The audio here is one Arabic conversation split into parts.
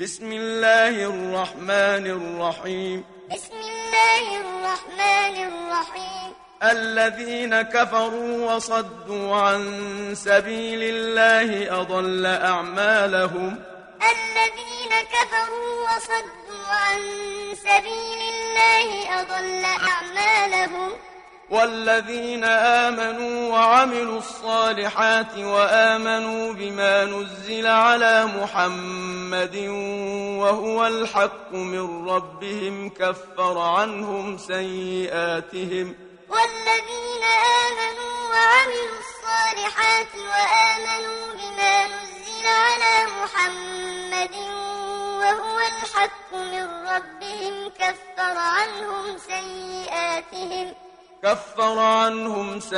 بسم الله الرحمن الرحيم. بسم الله الرحمن الرحيم. الذين كفروا وصدوا عن سبيل الله أضل أعمالهم. الذين كفروا وصدوا عن سبيل الله أضل أعمالهم. والذين آمنوا وعملوا الصالحات وآمنوا بما نزل على محمد وهو الحق من ربهم كفر عنهم سيئاتهم والذين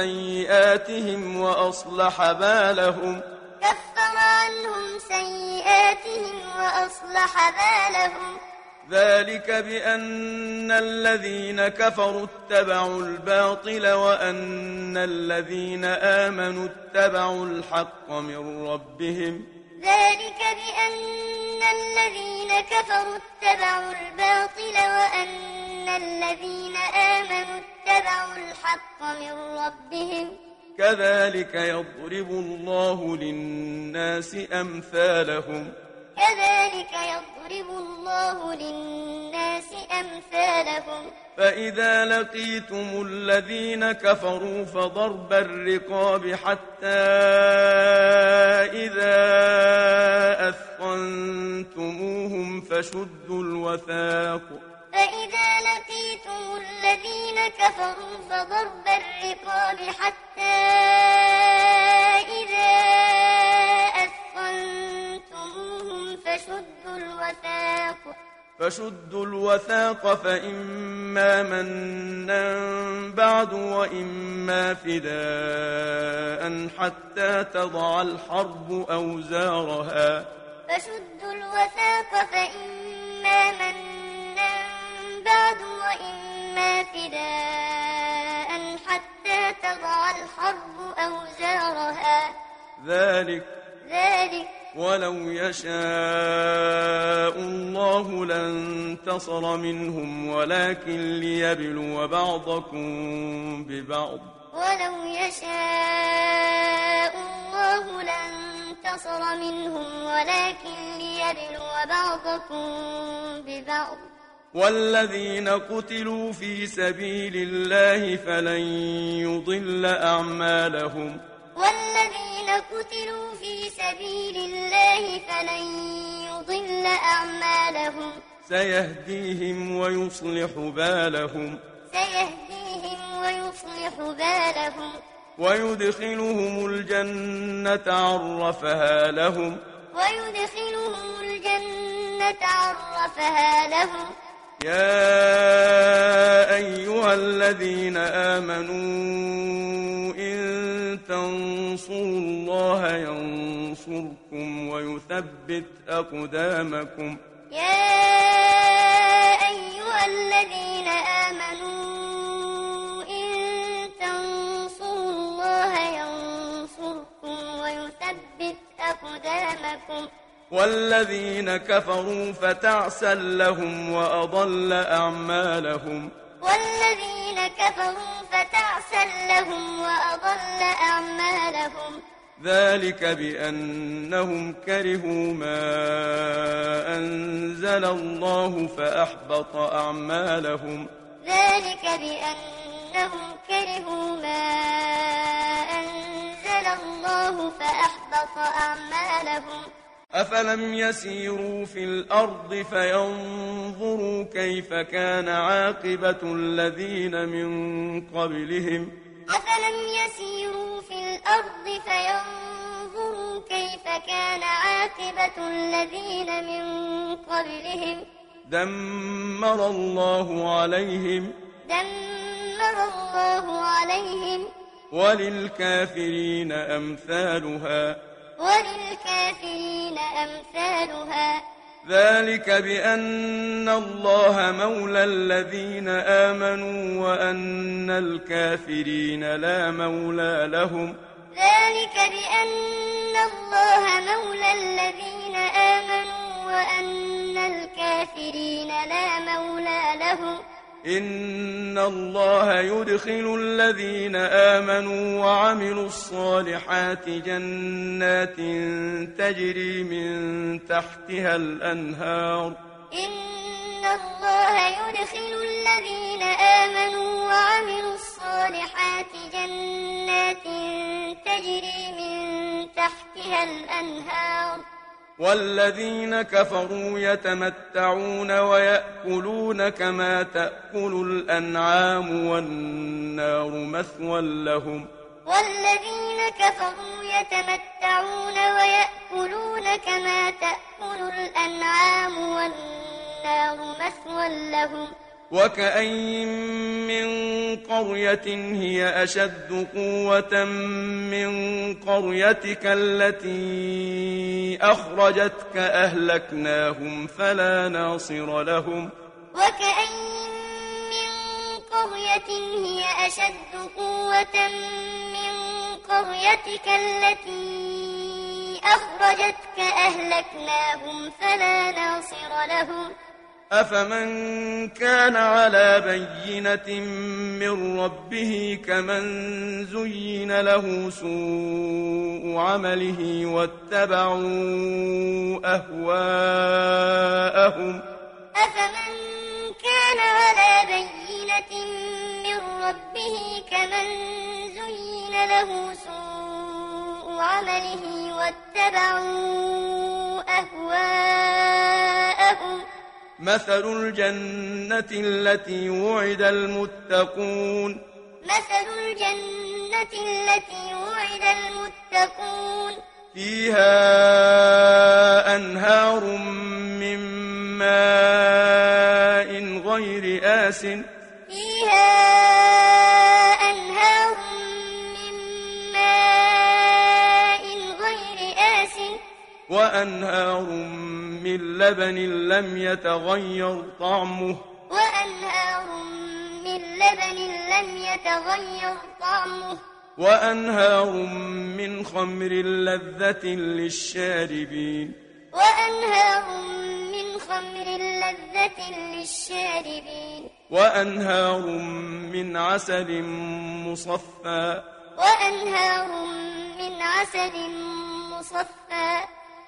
سيئاتهم وأصلح بالهم. كفر عنهم سيئاتهم وأصلح بالهم. ذلك بأن الذين كفروا اتبعوا الباطل وأن الذين آمنوا اتبعوا الحق من ربهم. ذلك بأن الذين كفروا اتبعوا الباطل وأن الذين آمنوا اتبعوا الحق من ربهم. كذلك يضرب الله للناس أمثالهم. كذلك يضرب الله للناس أمثالهم. فإذا لقيتم الذين كفروا فضرب الرقاب حتى إذا أثقنتموهم فشدوا الوثاق. فإذا لقيتم الذين كفروا فضرب الرقاب حتى إذا أثقنتموهم فشدوا الوثاق. فشدوا الوثاق فإما منا بعد وإما فداء حتى تضع الحرب أوزارها. فشدوا الوثاق فإما منا وإما فداء حتى تضع الحرب أوزارها. ذلك ذلك ولو يشاء الله لانتصر منهم ولكن ليبلو بعضكم ببعض. ولو يشاء الله لانتصر منهم ولكن ليبلو بعضكم ببعض. والذين قتلوا في سبيل الله فلن يضل أعمالهم. والذين قتلوا في سبيل الله فلن يضل أعمالهم. سيهديهم ويصلح بالهم. سيهديهم ويصلح بالهم. ويدخلهم الجنة عرفها لهم. ويدخلهم الجنة عرفها لهم. يا أيها الذين آمنوا إن تنصروا الله ينصركم ويثبت أقدامكم. يا أيها الذين آمنوا أقدامكم. والذين كفروا فتعسا لهم وأضل أعمالهم. والذين كفروا فتعسا لهم وأضل أعمالهم. ذلك بأنهم كرهوا ما أنزل الله فأحبط أعمالهم. ذلك بأنهم كرهوا ما أنزل الله فأحبط أعمالهم. أفلم يسيروا في الأرض فينظروا كيف كان عاقبة الذين من قبلهم أفلم يسيروا في الأرض فينظروا كيف كان عاقبة الذين من قبلهم دمر الله عليهم دمر الله عليهم وللكافرين أمثالها وللكافرين أمثالها. ذلك بأن الله مولى الذين آمنوا وأن الكافرين لا مولى لهم. ذلك بأن الله مولى الذين آمنوا وأن الكافرين لا مولى لهم. إن الله يدخل الذين آمنوا وعملوا الصالحات جنات تجري من تحتها الأنهار إن الله يدخل الذين آمنوا وعملوا الصالحات جنات تجري من تحتها الأنهار والذين كفروا يتمتعون ويأكلون كما تأكل الأنعام والنار مثوى لهم. والذين كفروا يتمتعون ويأكلون كما تأكل الأنعام والنار مثوى لهم. وكأين من قرية هي أشد قوة من قريتك التي أخرجتك أهلكناهم فلا ناصر لهم. وكأين من قرية هي أشد قوة من قريتك التي أخرجتك أهلكناهم فلا ناصر لهم. أفمن كان على بينة من ربه كمن زين له سوء عمله واتبعوا أهواءهم أفمن كان على بينة من ربه كمن زين له سوء عمله واتبعوا أهواءهم مثل الجنة التي وعد المتقون. مثل الجنة التي وعد المتقون. فيها أنهار من ماء غير آس فيها أنهار من ماء غير آس وأنهار من لبن لم يتغير طعمه. وأنهار من لبن لم يتغير طعمه. وأنهار من خمر لذة للشاربين. وأنهار من خمر لذة للشاربين. وأنهار من عسل مصفى. وأنهار من عسل مصفى.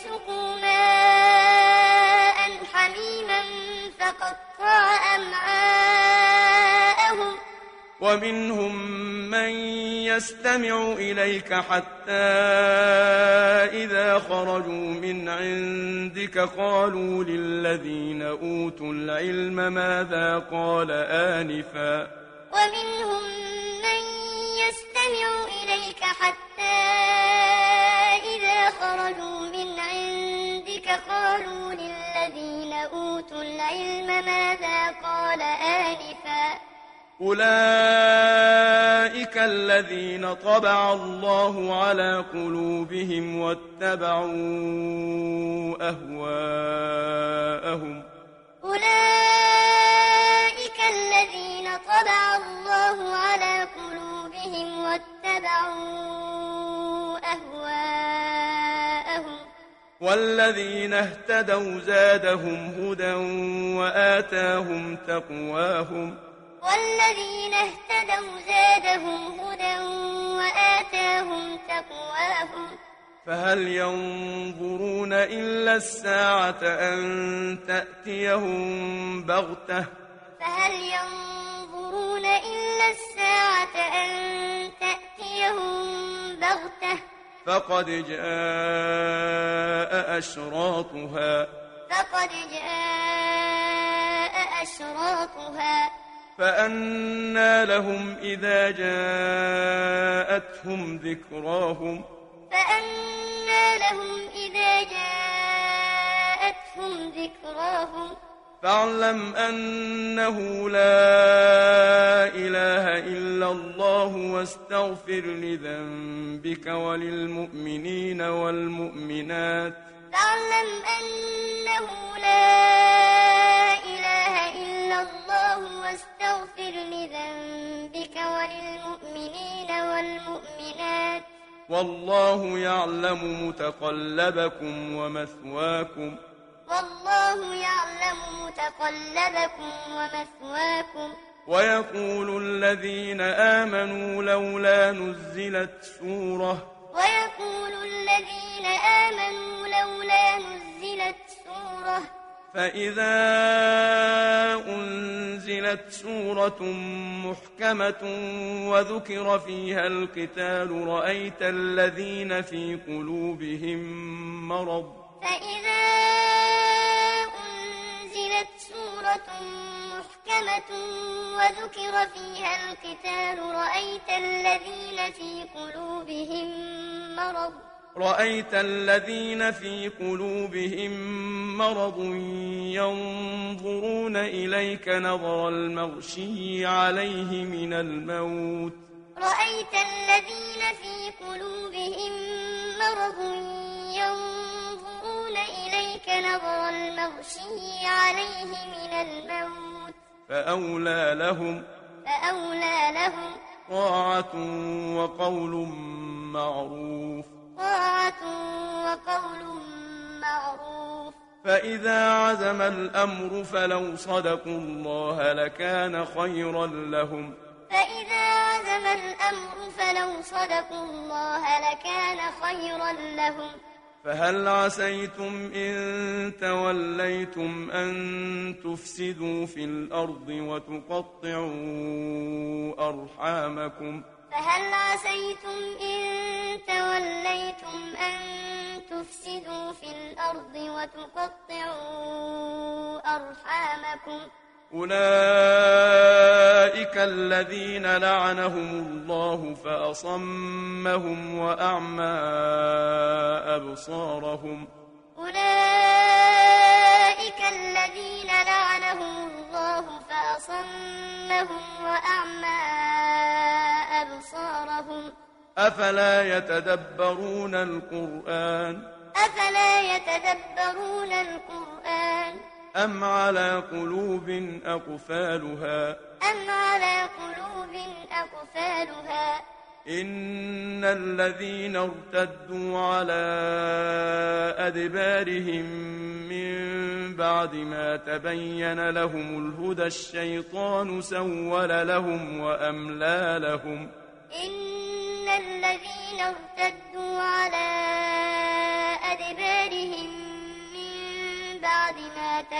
وسقوا ماء حميما فقطع أمعاءهم. ومنهم من يستمع إليك حتى إذا خرجوا من عندك قالوا للذين أوتوا العلم ماذا قال آنفا. ومنهم من يستمع إليك حتى إذا خرجوا من عندك قالوا للذين أوتوا العلم ماذا قال آنفا؟ أولئك الذين طبع الله على قلوبهم واتبعوا أهواءهم. أولئك الذين طبع الله على قلوبهم واتبعوا والذين اهتدوا زادهم هدى وآتاهم تقواهم. والذين اهتدوا زادهم هدى وآتاهم تقواهم. فهل ينظرون إلا الساعة أن تأتيهم بغتة؟ فهل ينظرون إلا الساعة أن تأتيهم بغتة؟ فقد جاء أشراطها. فقد جاء أشراطها. فأنى لهم إذا جاءتهم ذكراهم. فأنى لهم إذا جاءتهم ذكراهم. فاعلم أنه لا إله إلا الله واستغفر لذنبك وللمؤمنين والمؤمنات. فاعلم أنه لا إله إلا الله واستغفر لذنبك وللمؤمنين والمؤمنات. والله يعلم متقلبكم ومثواكم. والله يعلم متقلبكم ومثواكم. ويقول الذين آمنوا لولا نزلت سورة. ويقول الذين آمنوا لولا نزلت سورة. فإذا أنزلت سورة محكمة وذكر فيها القتال رأيت الذين في قلوبهم مرض. فإذا سورة محكمة وذكر فيها القتال رأيت الذين في قلوبهم مرض. رأيت الذين في قلوبهم مرض ينظرون إليك نظر المغشي عليه من الموت. رأيت الذين في قلوبهم مرض ينظرون إليك نظر المغشي عليه من الموت. فأولى لهم فأولى لهم طاعة وقول معروف. طاعة وقول معروف. فإذا عزم الأمر فلو صدقوا الله لكان خيرا لهم. فإذا عزم الأمر فلو صدقوا الله لكان خيرا لهم. فهل عسيتم إن توليتم أن تفسدوا في الأرض وتقطعوا أرحامكم؟ فهل عسيتم إن توليتم أن تفسدوا في الأرض وتقطعوا أرحامكم؟ أولئك الذين لعنهم الله فأصمهم وأعمى أبصارهم. أولئك الذين لعنهم الله فأصمهم وأعمى أبصارهم. أفلا يتدبرون القرآن؟ أفلا يتدبرون القرآن؟ أم على قلوب أقفالها؟ أم على قلوب أقفالها؟ إن الذين ارتدوا على أدبارهم من بعد ما تبين لهم الهدى الشيطان سول لهم وأملى لهم. إن الذين ارتدوا على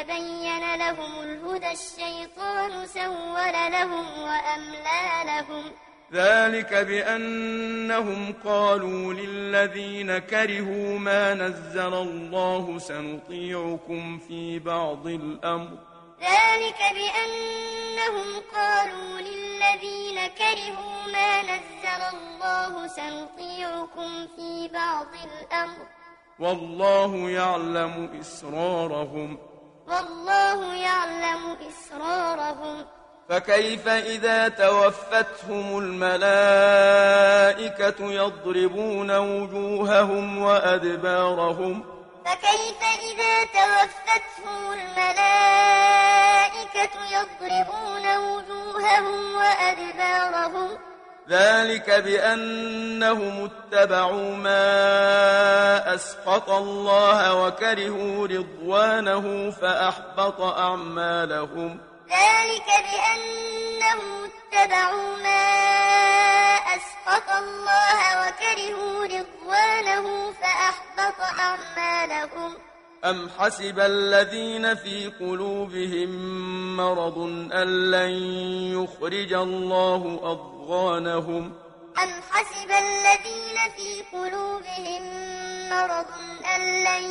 ما تبين لهم الهدى الشيطان سول لهم وأملى لهم. ذلك بأنهم قالوا للذين كرهوا ما نزل الله سنطيعكم في بعض الأمر. ذلك بأنهم قالوا للذين كرهوا ما نزل الله سنطيعكم في بعض الأمر. والله يعلم إسرارهم. والله يعلم إسرارهم. فكيف إذا توفتهم الملائكة يضربون وجوههم وأدبارهم؟ فكيف إذا توفتهم الملائكة يضربون وجوههم وأدبارهم؟ ذلك بأنهم اتبعوا ما أسقط الله وكرهوا رضوانه فأحبط أعمالهم. ذلك بأنهم اتبعوا ما أسقط الله وكرهوا رضوانه فأحبط أعمالهم. أم حسب الذين في قلوبهم مرض أن لن يخرج الله أضغانهم أم حسب الذين في قلوبهم مرض أن لن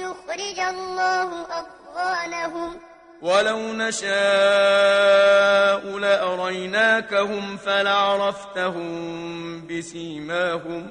يخرج الله أضغانهم ولو نشاء لأريناكهم فلعرفتهم بسيماهم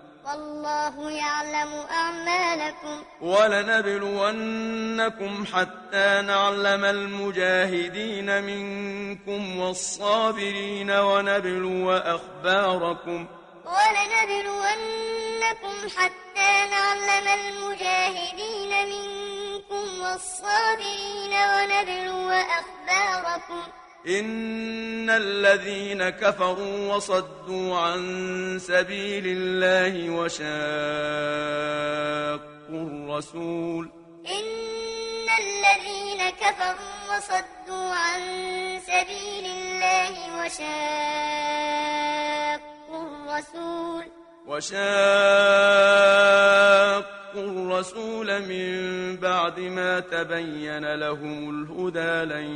والله يعلم أعمالكم. ولنبلونكم حتى نعلم المجاهدين منكم والصابرين ونبلو أخباركم. ولنبلونكم حتى نعلم المجاهدين منكم والصابرين ونبلو أخباركم. إن الذين كفروا وصدوا عن سبيل الله وشاقوا الرسول. إن الذين كفروا وصدوا عن سبيل الله وشاقوا الرسول. وشاقوا الرسول من بعد ما تبين لهم الهدى لن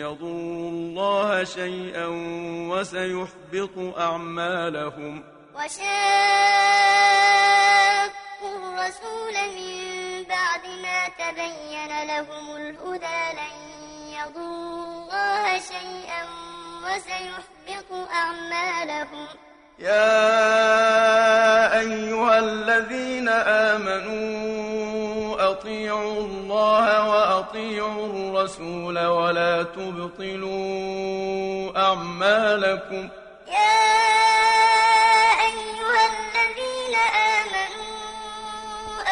يضروا الله شيئا وسيحبط أعمالهم. وشاقوا الرسول من بعد ما تبين لهم الهدى لن يضروا الله شيئا وسيحبط أعمالهم. يا أيها الذين آمنوا أطيعوا الله وأطيعوا الرسول ولا تبطلوا أعمالكم يا أيها الذين آمنوا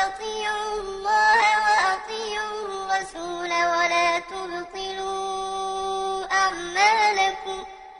أطيعوا الله وأطيعوا الرسول ولا تبطلوا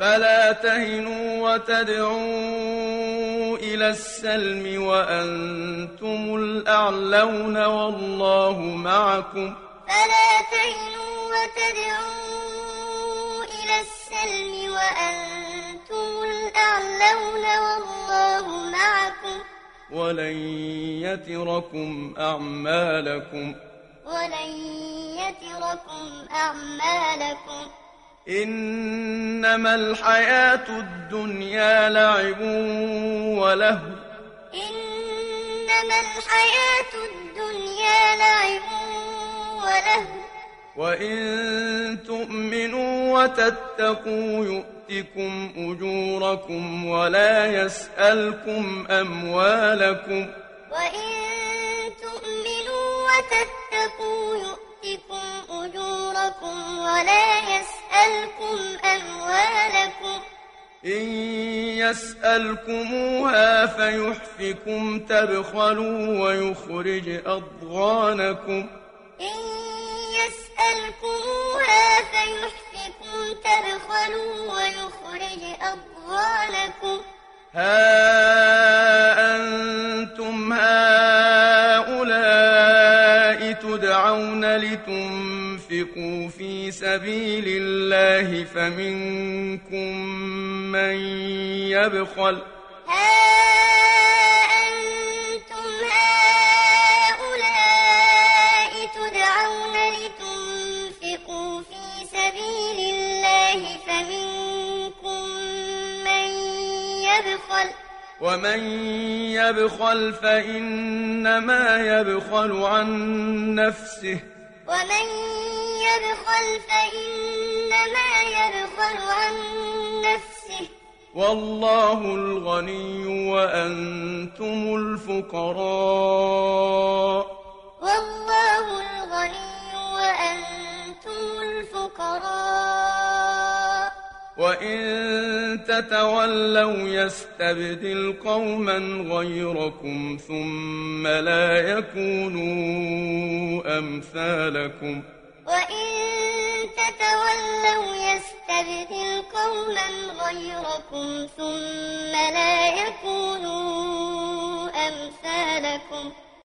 فلا تهنوا وتدعوا إلى السلم وأنتم الأعلون والله معكم. فلا تهنوا وتدعوا إلى السلم وأنتم الأعلون والله معكم. ولن يتركم أعمالكم. ولن يتركم أعمالكم. إنما الحياة الدنيا لعب ولهو إنما الحياة الدنيا لعب ولهو وإن تؤمنوا وتتقوا يؤتكم أجوركم ولا يسألكم أموالكم. وإن تؤمنوا وتتقوا يؤتكم أجوركم ولا يسألكم أموالكم. إن يسألكموها فيحفكم تبخلوا ويخرج أضغانكم. إن يسألكموها فيحفكم تبخلوا ويخرج أضغانكم. ها أنتم هؤلاء تدعون لتنفقوا في سبيل الله فمنكم من يبخل. ها أنتم هؤلاء تدعون لتنفقوا في سبيل الله فمنكم من يبخل. ومن يبخل فإنما يبخل عن نفسه. ومن يبخل فإنما يبخل عن نفسه. والله الغني وأنتم الفقراء. والله الغني وأنتم الفقراء. وإن تتولوا يستبدل قوما غيركم ثم لا يكونوا أمثالكم وإن تتولوا يستبدل قوما غيركم ثم لا يكونوا أمثالكم